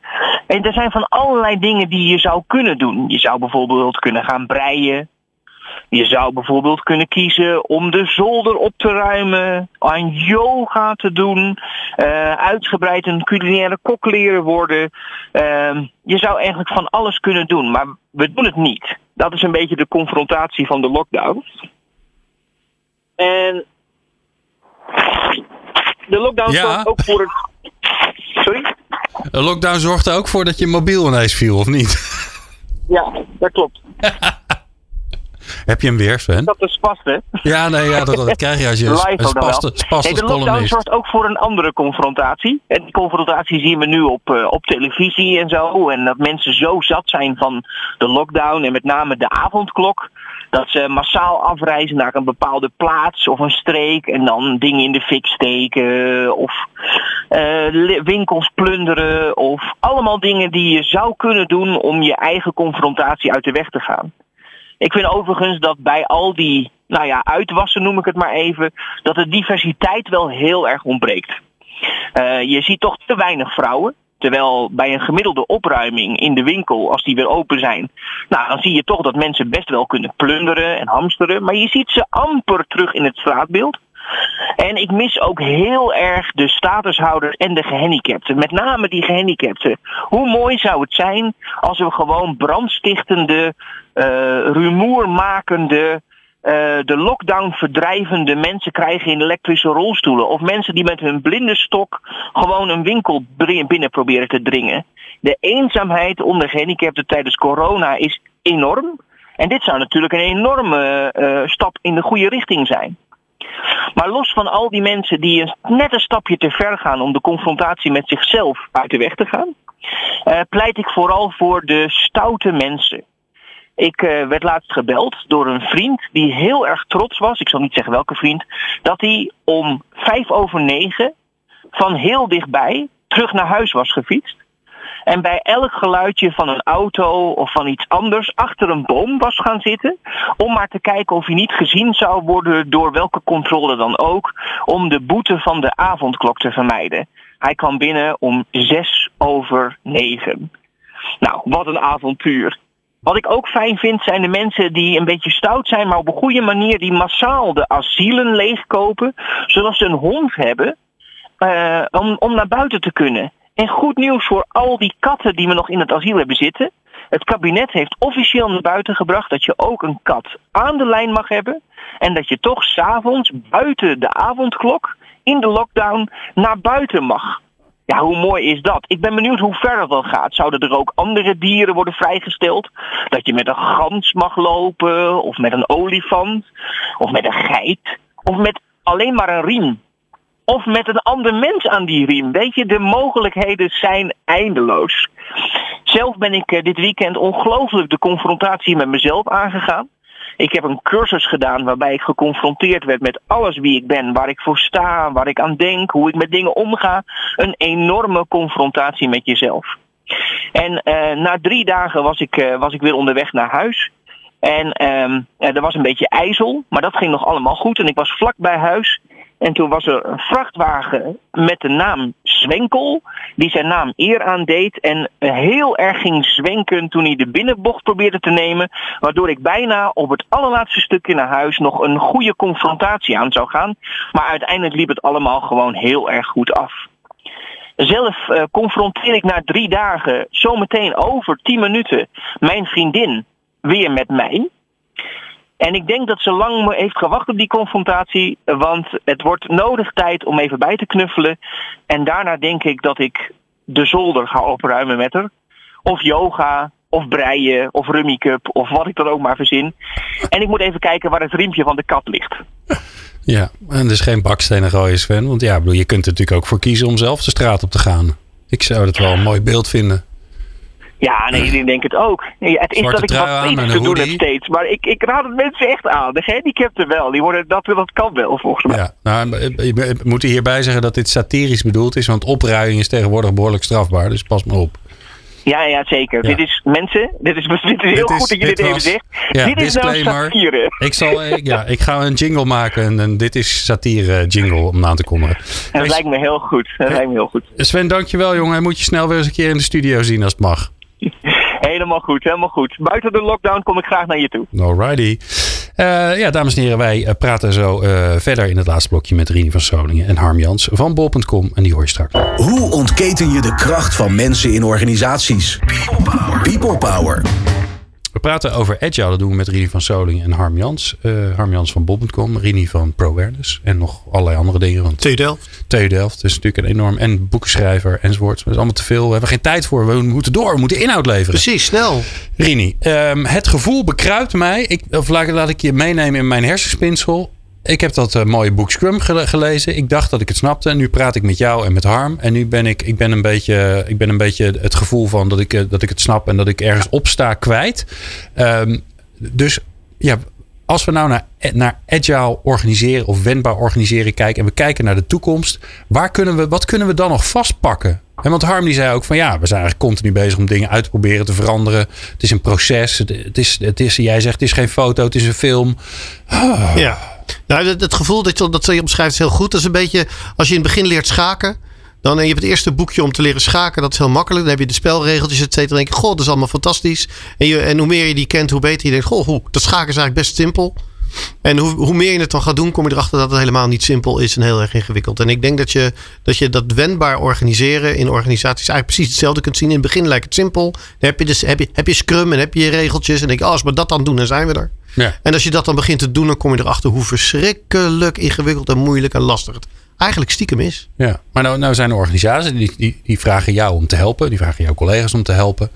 En er zijn van allerlei dingen die je zou kunnen doen. Je zou bijvoorbeeld kunnen gaan breien. Je zou bijvoorbeeld kunnen kiezen om de zolder op te ruimen, aan yoga te doen, uh, uitgebreid een culinaire kok leren worden. Uh, je zou eigenlijk van alles kunnen doen, maar we doen het niet. Dat is een beetje de confrontatie van de lockdown. En de lockdown ja. zorgt ook voor het. Sorry? De lockdown zorgde ook voor dat je mobiel ineens viel, of niet? Ja, dat klopt. Heb je hem weer, Sven? Dat is vast, hè? Ja, nee, ja, dat, dat krijg je als je een spaste, nee, De lockdown zorgt ook voor een andere confrontatie. En die confrontatie zien we nu op, uh, op televisie en zo. En dat mensen zo zat zijn van de lockdown en met name de avondklok. Dat ze massaal afreizen naar een bepaalde plaats of een streek en dan dingen in de fik steken of uh, winkels plunderen of allemaal dingen die je zou kunnen doen om je eigen confrontatie uit de weg te gaan. Ik vind overigens dat bij al die, nou ja, uitwassen noem ik het maar even, dat de diversiteit wel heel erg ontbreekt. Uh, je ziet toch te weinig vrouwen. Terwijl bij een gemiddelde opruiming in de winkel, als die weer open zijn, nou, dan zie je toch dat mensen best wel kunnen plunderen en hamsteren. Maar je ziet ze amper terug in het straatbeeld. En ik mis ook heel erg de statushouders en de gehandicapten. Met name die gehandicapten. Hoe mooi zou het zijn als we gewoon brandstichtende, uh, rumoermakende, uh, de lockdown verdrijvende mensen krijgen in elektrische rolstoelen. Of mensen die met hun blinde stok gewoon een winkel binnen proberen te dringen. De eenzaamheid onder gehandicapten tijdens corona is enorm. En dit zou natuurlijk een enorme uh, stap in de goede richting zijn. Maar los van al die mensen die een, net een stapje te ver gaan om de confrontatie met zichzelf uit de weg te gaan, uh, pleit ik vooral voor de stoute mensen. Ik uh, werd laatst gebeld door een vriend die heel erg trots was, ik zal niet zeggen welke vriend, dat hij om vijf over negen van heel dichtbij terug naar huis was gefietst. En bij elk geluidje van een auto of van iets anders achter een boom was gaan zitten. Om maar te kijken of hij niet gezien zou worden door welke controle dan ook. Om de boete van de avondklok te vermijden. Hij kwam binnen om zes over negen. Nou, wat een avontuur. Wat ik ook fijn vind zijn de mensen die een beetje stout zijn, maar op een goede manier die massaal de asielen leegkopen, zodat ze een hond hebben uh, om, om naar buiten te kunnen. En goed nieuws voor al die katten die we nog in het asiel hebben zitten. Het kabinet heeft officieel naar buiten gebracht dat je ook een kat aan de lijn mag hebben. En dat je toch s'avonds buiten de avondklok in de lockdown naar buiten mag. Ja, hoe mooi is dat? Ik ben benieuwd hoe ver dat dan gaat. Zouden er ook andere dieren worden vrijgesteld? Dat je met een gans mag lopen, of met een olifant, of met een geit, of met alleen maar een riem of met een ander mens aan die riem. Weet je, de mogelijkheden zijn eindeloos. Zelf ben ik eh, dit weekend ongelooflijk de confrontatie met mezelf aangegaan. Ik heb een cursus gedaan waarbij ik geconfronteerd werd met alles wie ik ben, waar ik voor sta, waar ik aan denk, hoe ik met dingen omga. Een enorme confrontatie met jezelf. En uh, na drie dagen was ik, uh, was ik weer onderweg naar huis. En uh, er was een beetje ijzel, maar dat ging nog allemaal goed. En ik was vlak bij huis. En toen was er een vrachtwagen met de naam Zwenkel, die zijn naam eer aandeed en heel erg ging zwenken toen hij de binnenbocht probeerde te nemen, waardoor ik bijna op het allerlaatste stukje naar huis nog een goede confrontatie aan zou gaan. Maar uiteindelijk liep het allemaal gewoon heel erg goed af. Zelf uh, confronteer ik na drie dagen zometeen over tien minuten mijn vriendin weer met mij. En ik denk dat ze lang heeft gewacht op die confrontatie, want het wordt nodig tijd om even bij te knuffelen. En daarna denk ik dat ik de zolder ga opruimen met haar. Of yoga, of breien, of rummy cup, of wat ik dan ook maar verzin. En ik moet even kijken waar het riempje van de kat ligt. Ja, en dus geen bakstenen gooien Sven. Want ja, je kunt er natuurlijk ook voor kiezen om zelf de straat op te gaan. Ik zou het wel een mooi beeld vinden. Ja, nee, ik denk het ook. Nee, het is dat ik wat beter te doen heb steeds. Maar ik, ik raad het mensen echt aan. De gehandicapten wel. Die worden, dat, dat kan wel, volgens mij. Ja, nou, we moeten hierbij zeggen dat dit satirisch bedoeld is. Want opruiing is tegenwoordig behoorlijk strafbaar. Dus pas maar op. Ja, ja, zeker. Dit is, mensen, dit is, dit is heel goed dat je dit, even zegt. dit is nou satire. Ik, zal, ja, ik ga een jingle maken en, dit is satire jingle om aan te kondigen. Dat lijkt me heel goed. Dat lijkt me heel goed. Sven, dankjewel jongen. Moet je snel weer eens een keer in de studio zien als het mag. Helemaal goed, helemaal goed. Buiten de lockdown kom ik graag naar je toe. Alrighty. Uh, ja, dames en heren, wij eh, praten zo uh, verder in het laatste blokje met Rini van Soningen en Harm Jans van bol.com. En die hoor je straks. Hoe ontketen je de kracht van mensen in organisaties? People Power. People Power. Praten over Agile. Dat doen we met Rini van Soling en Harm Jans. Uh, Harm Jans van Bob.com, Rini van ProAwareness. En nog allerlei andere dingen. Want TU Delft. TU Delft is natuurlijk een enorm... En boekenschrijver enzovoort. Dat is allemaal te veel. We hebben geen tijd voor. We moeten door. We moeten inhoud leveren. Precies, snel. Rini, um, het gevoel bekruipt mij. Ik, of laat, laat ik je meenemen in mijn hersenspinsel. Ik heb dat uh, mooie boek Scrum gelezen. Ik dacht dat ik het snapte. En nu praat ik met jou en met Harm. En nu ben ik, ik ben een beetje, ik ben een beetje het gevoel van dat ik, dat ik het snap en dat ik ergens opsta kwijt. Um, dus ja, als we nou naar, naar agile organiseren of wendbaar organiseren kijken en we kijken naar de toekomst, waar kunnen we, wat kunnen we dan nog vastpakken? En want Harm die zei ook van ja, we zijn eigenlijk continu bezig om dingen uit te proberen te veranderen. Het is een proces. Het is, het is, jij zegt het is geen foto, het is een film. Ah. Ja. Nou, het, het, gevoel dat je, dat je omschrijft is heel goed. Dat een beetje als je in het begin leert schaken. Dan heb je het eerste boekje om te leren schaken. Dat is heel makkelijk. Dan heb je de spelregeltjes, et cetera. Dan denk je, goh, dat is allemaal fantastisch. En, je, en hoe meer je die kent, hoe beter je denkt, goh, hoe, dat schaken is eigenlijk best simpel. En hoe, hoe meer je het dan gaat doen, kom je erachter dat het helemaal niet simpel is en heel erg ingewikkeld. En ik denk dat je dat, je dat wendbaar organiseren in organisaties eigenlijk precies hetzelfde kunt zien. In het begin lijkt het simpel. Dan heb je, dus, heb je, heb je Scrum en heb je je regeltjes. En denk je, oh, als we dat dan doen, dan zijn we er. Ja. En als je dat dan begint te doen, dan kom je erachter hoe verschrikkelijk ingewikkeld en moeilijk en lastig het eigenlijk stiekem is. Ja, maar nou, nou zijn er organisaties die, die, die vragen jou om te helpen. Die vragen jouw collega's om te helpen.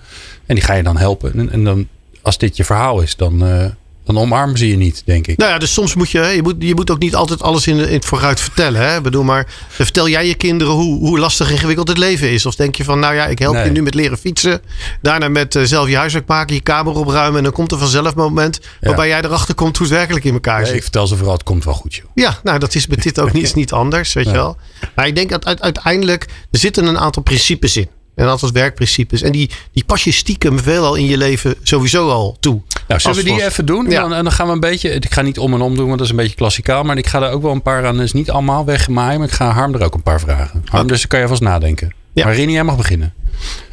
En die ga je dan helpen. En, en dan, als dit je verhaal is, dan, uh, dan omarmen ze je niet, denk ik. Nou ja, dus soms moet je, je moet, je moet ook niet altijd alles in, in het vooruit vertellen. Hè? Ik bedoel, maar vertel jij je kinderen hoe, hoe lastig en ingewikkeld het leven is? Of denk je van, nou ja, ik help je nu met leren fietsen. Daarna met uh, zelf je huiswerk maken, je kamer opruimen. En dan komt er vanzelf een moment waarbij jij erachter komt hoe het werkelijk in elkaar nee, zit. Ik vertel ze vooral, het komt wel goed, joh. Ja, nou dat is met dit ook niet, niet anders, weet je wel. Maar ik denk dat uiteindelijk, er zitten een aantal principes in. En dat werkprincipes. En die, die pas je stiekem veelal in je leven sowieso al toe. Nou, zullen we die even doen? Ja. Dan, en dan gaan we een beetje. Ik ga niet om en om doen, want dat is een beetje klassikaal. Maar ik ga er ook wel een paar aan. is niet allemaal weggemaaien. Maar ik ga Harm er ook een paar vragen. Harm, dus dan kan je vast nadenken. Ja. Maar Rini, jij mag beginnen.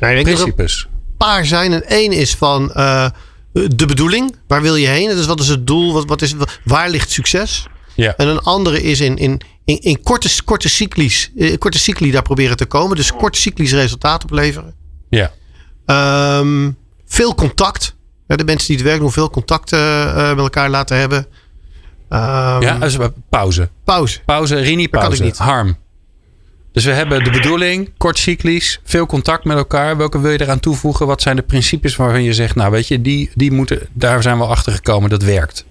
Nou, Principes. een paar zijn. En één is van uh, de bedoeling. Waar wil je heen? Dus wat is het doel? Wat, wat is, waar ligt succes? Ja. En een andere is in, in, in, in korte, korte, cyclies, eh, korte cycli daar proberen te komen. Dus korte cyclies resultaat opleveren. Ja. Um, veel contact. De mensen die het werken doen veel contact uh, met elkaar laten hebben. Um, ja, dus pauze. Pauze. Pauze, Rini, pauze. niet. Harm. Dus we hebben de bedoeling, kort cyclies, veel contact met elkaar. Welke wil je eraan toevoegen? Wat zijn de principes waarvan je zegt, nou weet je, die, die moeten, daar zijn we achter gekomen, dat werkt.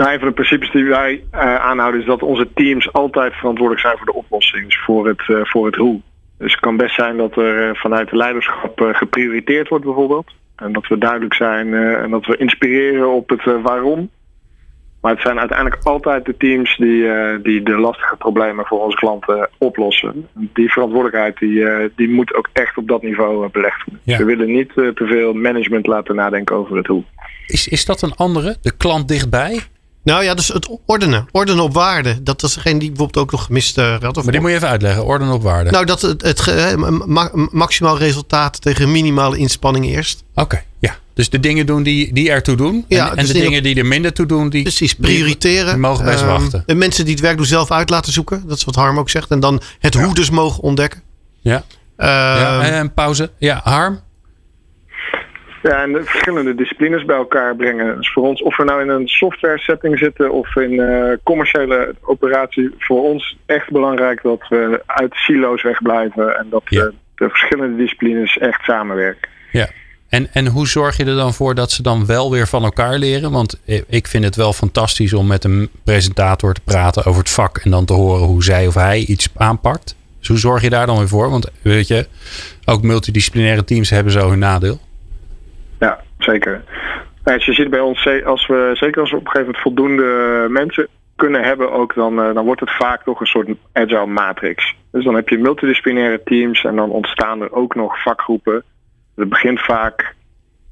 Nou, een van de principes die wij uh, aanhouden is dat onze teams altijd verantwoordelijk zijn voor de oplossing, dus voor het, uh, voor het hoe. Dus het kan best zijn dat er uh, vanuit de leiderschap geprioriteerd wordt bijvoorbeeld. En dat we duidelijk zijn en dat we inspireren op het waarom. Maar het zijn uiteindelijk altijd de teams die, die de lastige problemen voor onze klanten oplossen. Die verantwoordelijkheid die, die moet ook echt op dat niveau belegd worden. Ja. We willen niet te veel management laten nadenken over het hoe. Is, is dat een andere? De klant dichtbij? Nou ja, dus het ordenen. Ordenen op waarde. Dat is degene die bijvoorbeeld ook nog gemist uh, had. maar die moet je even uitleggen. Ordenen op waarde. Nou, dat het, het maximaal resultaat tegen minimale inspanning eerst. Oké, ja. Dus de dingen doen die, die ertoe doen. Ja, en, dus de dingen, die er minder toe doen. Die, precies, prioriteren. Die mogen best um, wachten. En mensen die het werk doen zelf uit laten zoeken. Dat is wat Harm ook zegt. En dan het hoe dus mogen ontdekken. Ja. Um, ja en pauze. Ja, Harm? Ja, en de verschillende disciplines bij elkaar brengen. Dus voor ons, of we nou in een software setting zitten of in uh, commerciële operatie, voor ons echt belangrijk dat we uit silo's wegblijven en dat ja. de verschillende disciplines echt samenwerken. Ja. En, en hoe zorg je er dan voor dat ze dan wel weer van elkaar leren? Want ik vind het wel fantastisch om met een presentator te praten over het vak en dan te horen hoe zij of hij iets aanpakt. Dus hoe zorg je daar dan weer voor? Want weet je, ook multidisciplinaire teams hebben zo hun nadeel. Ja, zeker. Als je ziet bij ons, als we, zeker als we op een gegeven moment voldoende mensen kunnen hebben ook, dan, eh, dan wordt het vaak toch een soort agile matrix. Dus dan heb je multidisciplinaire teams en dan ontstaan er ook nog vakgroepen. Het begint vaak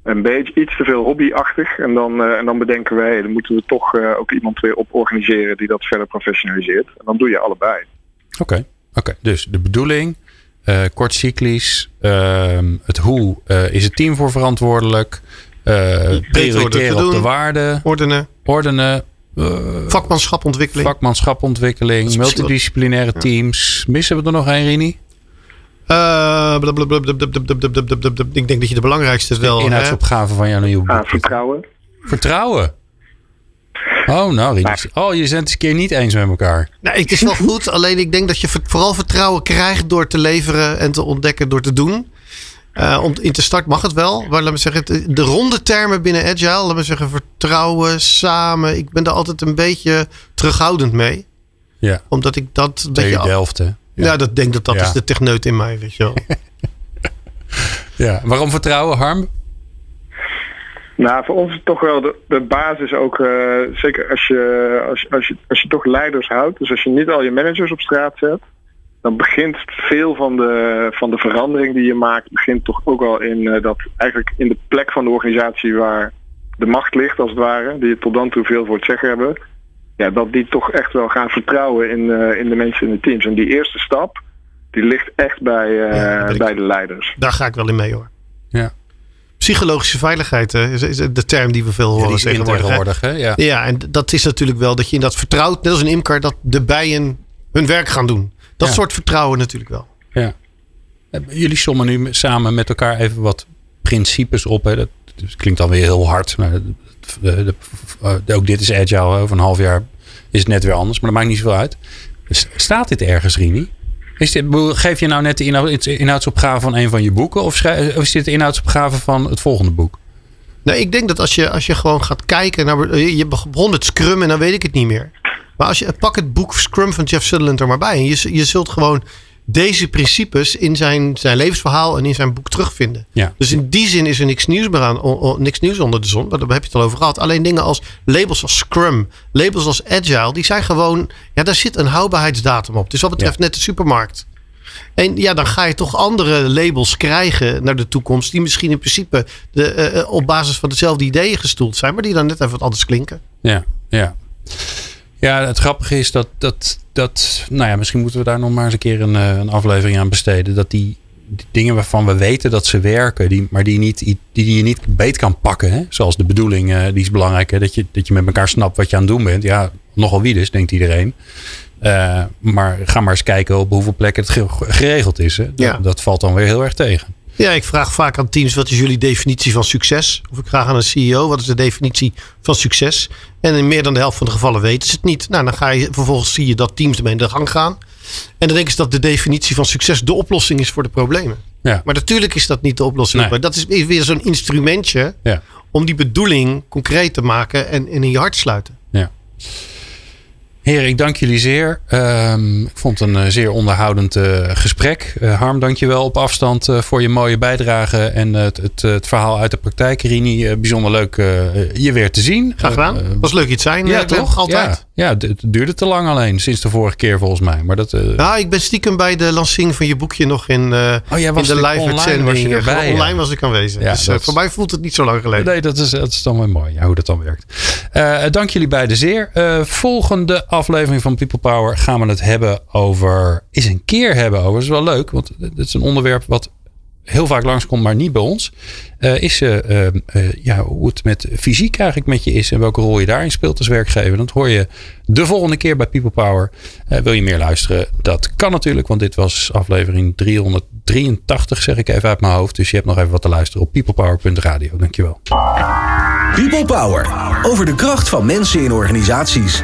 een beetje iets te veel hobbyachtig. En dan, uh, en dan bedenken wij, dan moeten we toch uh, ook iemand weer op organiseren die dat verder professionaliseert. En dan doe je allebei. Oké, oké. dus de bedoeling, uh, kort cyclisch. Uh, het hoe uh, is het team voor verantwoordelijk. prioriteren op de waarde. Ordenen. Ordenen. vakmanschapontwikkeling. Vakmanschapontwikkeling. Multidisciplinaire teams. Missen we er nog een, Rini? ik denk dat je de belangrijkste wel. De inhoudsopgave van jouw nieuwe boek. vertrouwen. Vertrouwen. Oh, nou, oh, je bent het een keer niet eens met elkaar. Nou, het is wel goed. Alleen ik denk dat je vooral vertrouwen krijgt door te leveren en te ontdekken door te doen. Uh, om in te start mag het wel. Maar laat me zeggen, de ronde termen binnen Agile, laat me zeggen, vertrouwen, samen. Ik ben daar altijd een beetje terughoudend mee. Ja. Omdat ik dat een beetje. Delft, hè? Ja, dat denk dat dat is de techneut in mij, weet je wel. ja, waarom vertrouwen, Harm? Nou, voor ons is toch wel de, de basis ook, uh, zeker als je, als, als, je, als je toch leiders houdt. Dus als je niet al je managers op straat zet, dan begint veel van de, van de verandering die je maakt, begint toch ook al in uh, dat eigenlijk in de plek van de organisatie waar de macht ligt, als het ware, die je tot dan toe veel voor het zeggen hebben, ja, dat die toch echt wel gaan vertrouwen in, uh, in de mensen in de teams. En die eerste stap, die ligt echt bij, uh, bij de leiders. Daar ga ik wel in mee hoor. Ja. Psychologische veiligheid is, is, de term die we veel horen ja, tegenwoordig. Hè? Ja. ja, en dat is natuurlijk wel dat je in dat vertrouwt, net als een imker, dat de bijen hun werk gaan doen. Dat soort vertrouwen natuurlijk wel. Ja. Jullie sommen nu samen met elkaar even wat principes op. Hè? Dat, klinkt dan weer heel hard. Maar de, de, ook dit is agile. Over een half jaar is het net weer anders. Maar dat maakt niet zoveel uit. Staat dit ergens, Rini? Is dit, geef je nou net de inhoudsopgave van een van je boeken? Of, is dit de inhoudsopgave van het volgende boek? Nou, ik denk dat als je, als je gewoon gaat kijken naar. Je begon met Scrum en dan weet ik het niet meer. Maar als je pak het boek Scrum van Jeff Sutherland er maar bij. En je, je zult gewoon deze principes in zijn, zijn levensverhaal en in zijn boek terugvinden. Ja. Dus in die zin is er niks nieuws, meer aan, niks nieuws onder de zon. Daar heb je het al over gehad. Alleen dingen als labels als Scrum, labels als Agile, die zijn gewoon. Ja, daar zit een houdbaarheidsdatum op. Dus wat betreft net de supermarkt. En ja, dan ga je toch andere labels krijgen naar de toekomst. Die misschien in principe de, uh, op basis van dezelfde ideeën gestoeld zijn. Maar die dan net even wat anders klinken. Ja, ja. Ja, het grappige is dat, dat, dat nou ja, misschien moeten we daar nog maar eens een keer een, eh, een aflevering aan besteden. Dat die, dingen waarvan we weten dat ze werken, die, maar die, niet, die, die je niet beet kan pakken. Hè? Zoals de bedoeling, uh, die is belangrijk. Hè? Dat, je, dat je met elkaar snapt wat je aan het doen bent. Ja, nogal wie dus, denkt iedereen. Uh, maar ga maar eens kijken op hoeveel plekken het geregeld is. Hè? Dat, ja. dat valt dan weer heel erg tegen. Ja, ik vraag vaak aan teams: wat is jullie definitie van succes? Of ik vraag aan een CEO: wat is de definitie van succes? En in meer dan de helft van de gevallen weten ze het niet. Nou, dan ga je vervolgens zie je dat teams ermee in de gang gaan. En dan denken ze dat de definitie van succes de oplossing is voor de problemen. Ja. Maar natuurlijk is dat niet de oplossing. Maar dat is weer zo'n instrumentje ja. om die bedoeling concreet te maken en, en in je hart te sluiten. Ja. Heren, ik dank jullie zeer. Ehm, ik vond het een uh, zeer onderhoudend uh, gesprek. Uh, Harm, dank je wel op afstand voor je mooie bijdrage en het, het, het, verhaal uit de praktijk. Rini, bijzonder leuk je weer te zien. Graag gedaan. Was leuk iets zijn. Ja, toch? Altijd. Ja, het duurde te lang alleen, sinds de vorige keer volgens mij. Maar dat, ja, ik ben stiekem bij de lancering van je boekje nog in, oh, in de live uitzending. Online was ik aanwezig. Ja, dus voor mij voelt het niet zo lang geleden. Nee, dat is, dat is dan wel mooi ja, hoe dat dan werkt. dank jullie beiden zeer. volgende aflevering aflevering van People Power gaan we het hebben over. Is een keer hebben over. Dat is wel leuk, want het is een onderwerp wat heel vaak langskomt, maar niet bij ons. Uh, is uh, ja, hoe het met fysiek eigenlijk met je is en welke rol je daarin speelt als werkgever. Dat hoor je de volgende keer bij People Power. wil je meer luisteren? Dat kan natuurlijk, want dit was aflevering 383, zeg ik even uit mijn hoofd. Dus je hebt nog even wat te luisteren op peoplepower.radio. Dankjewel. People Power. Over de kracht van mensen in organisaties.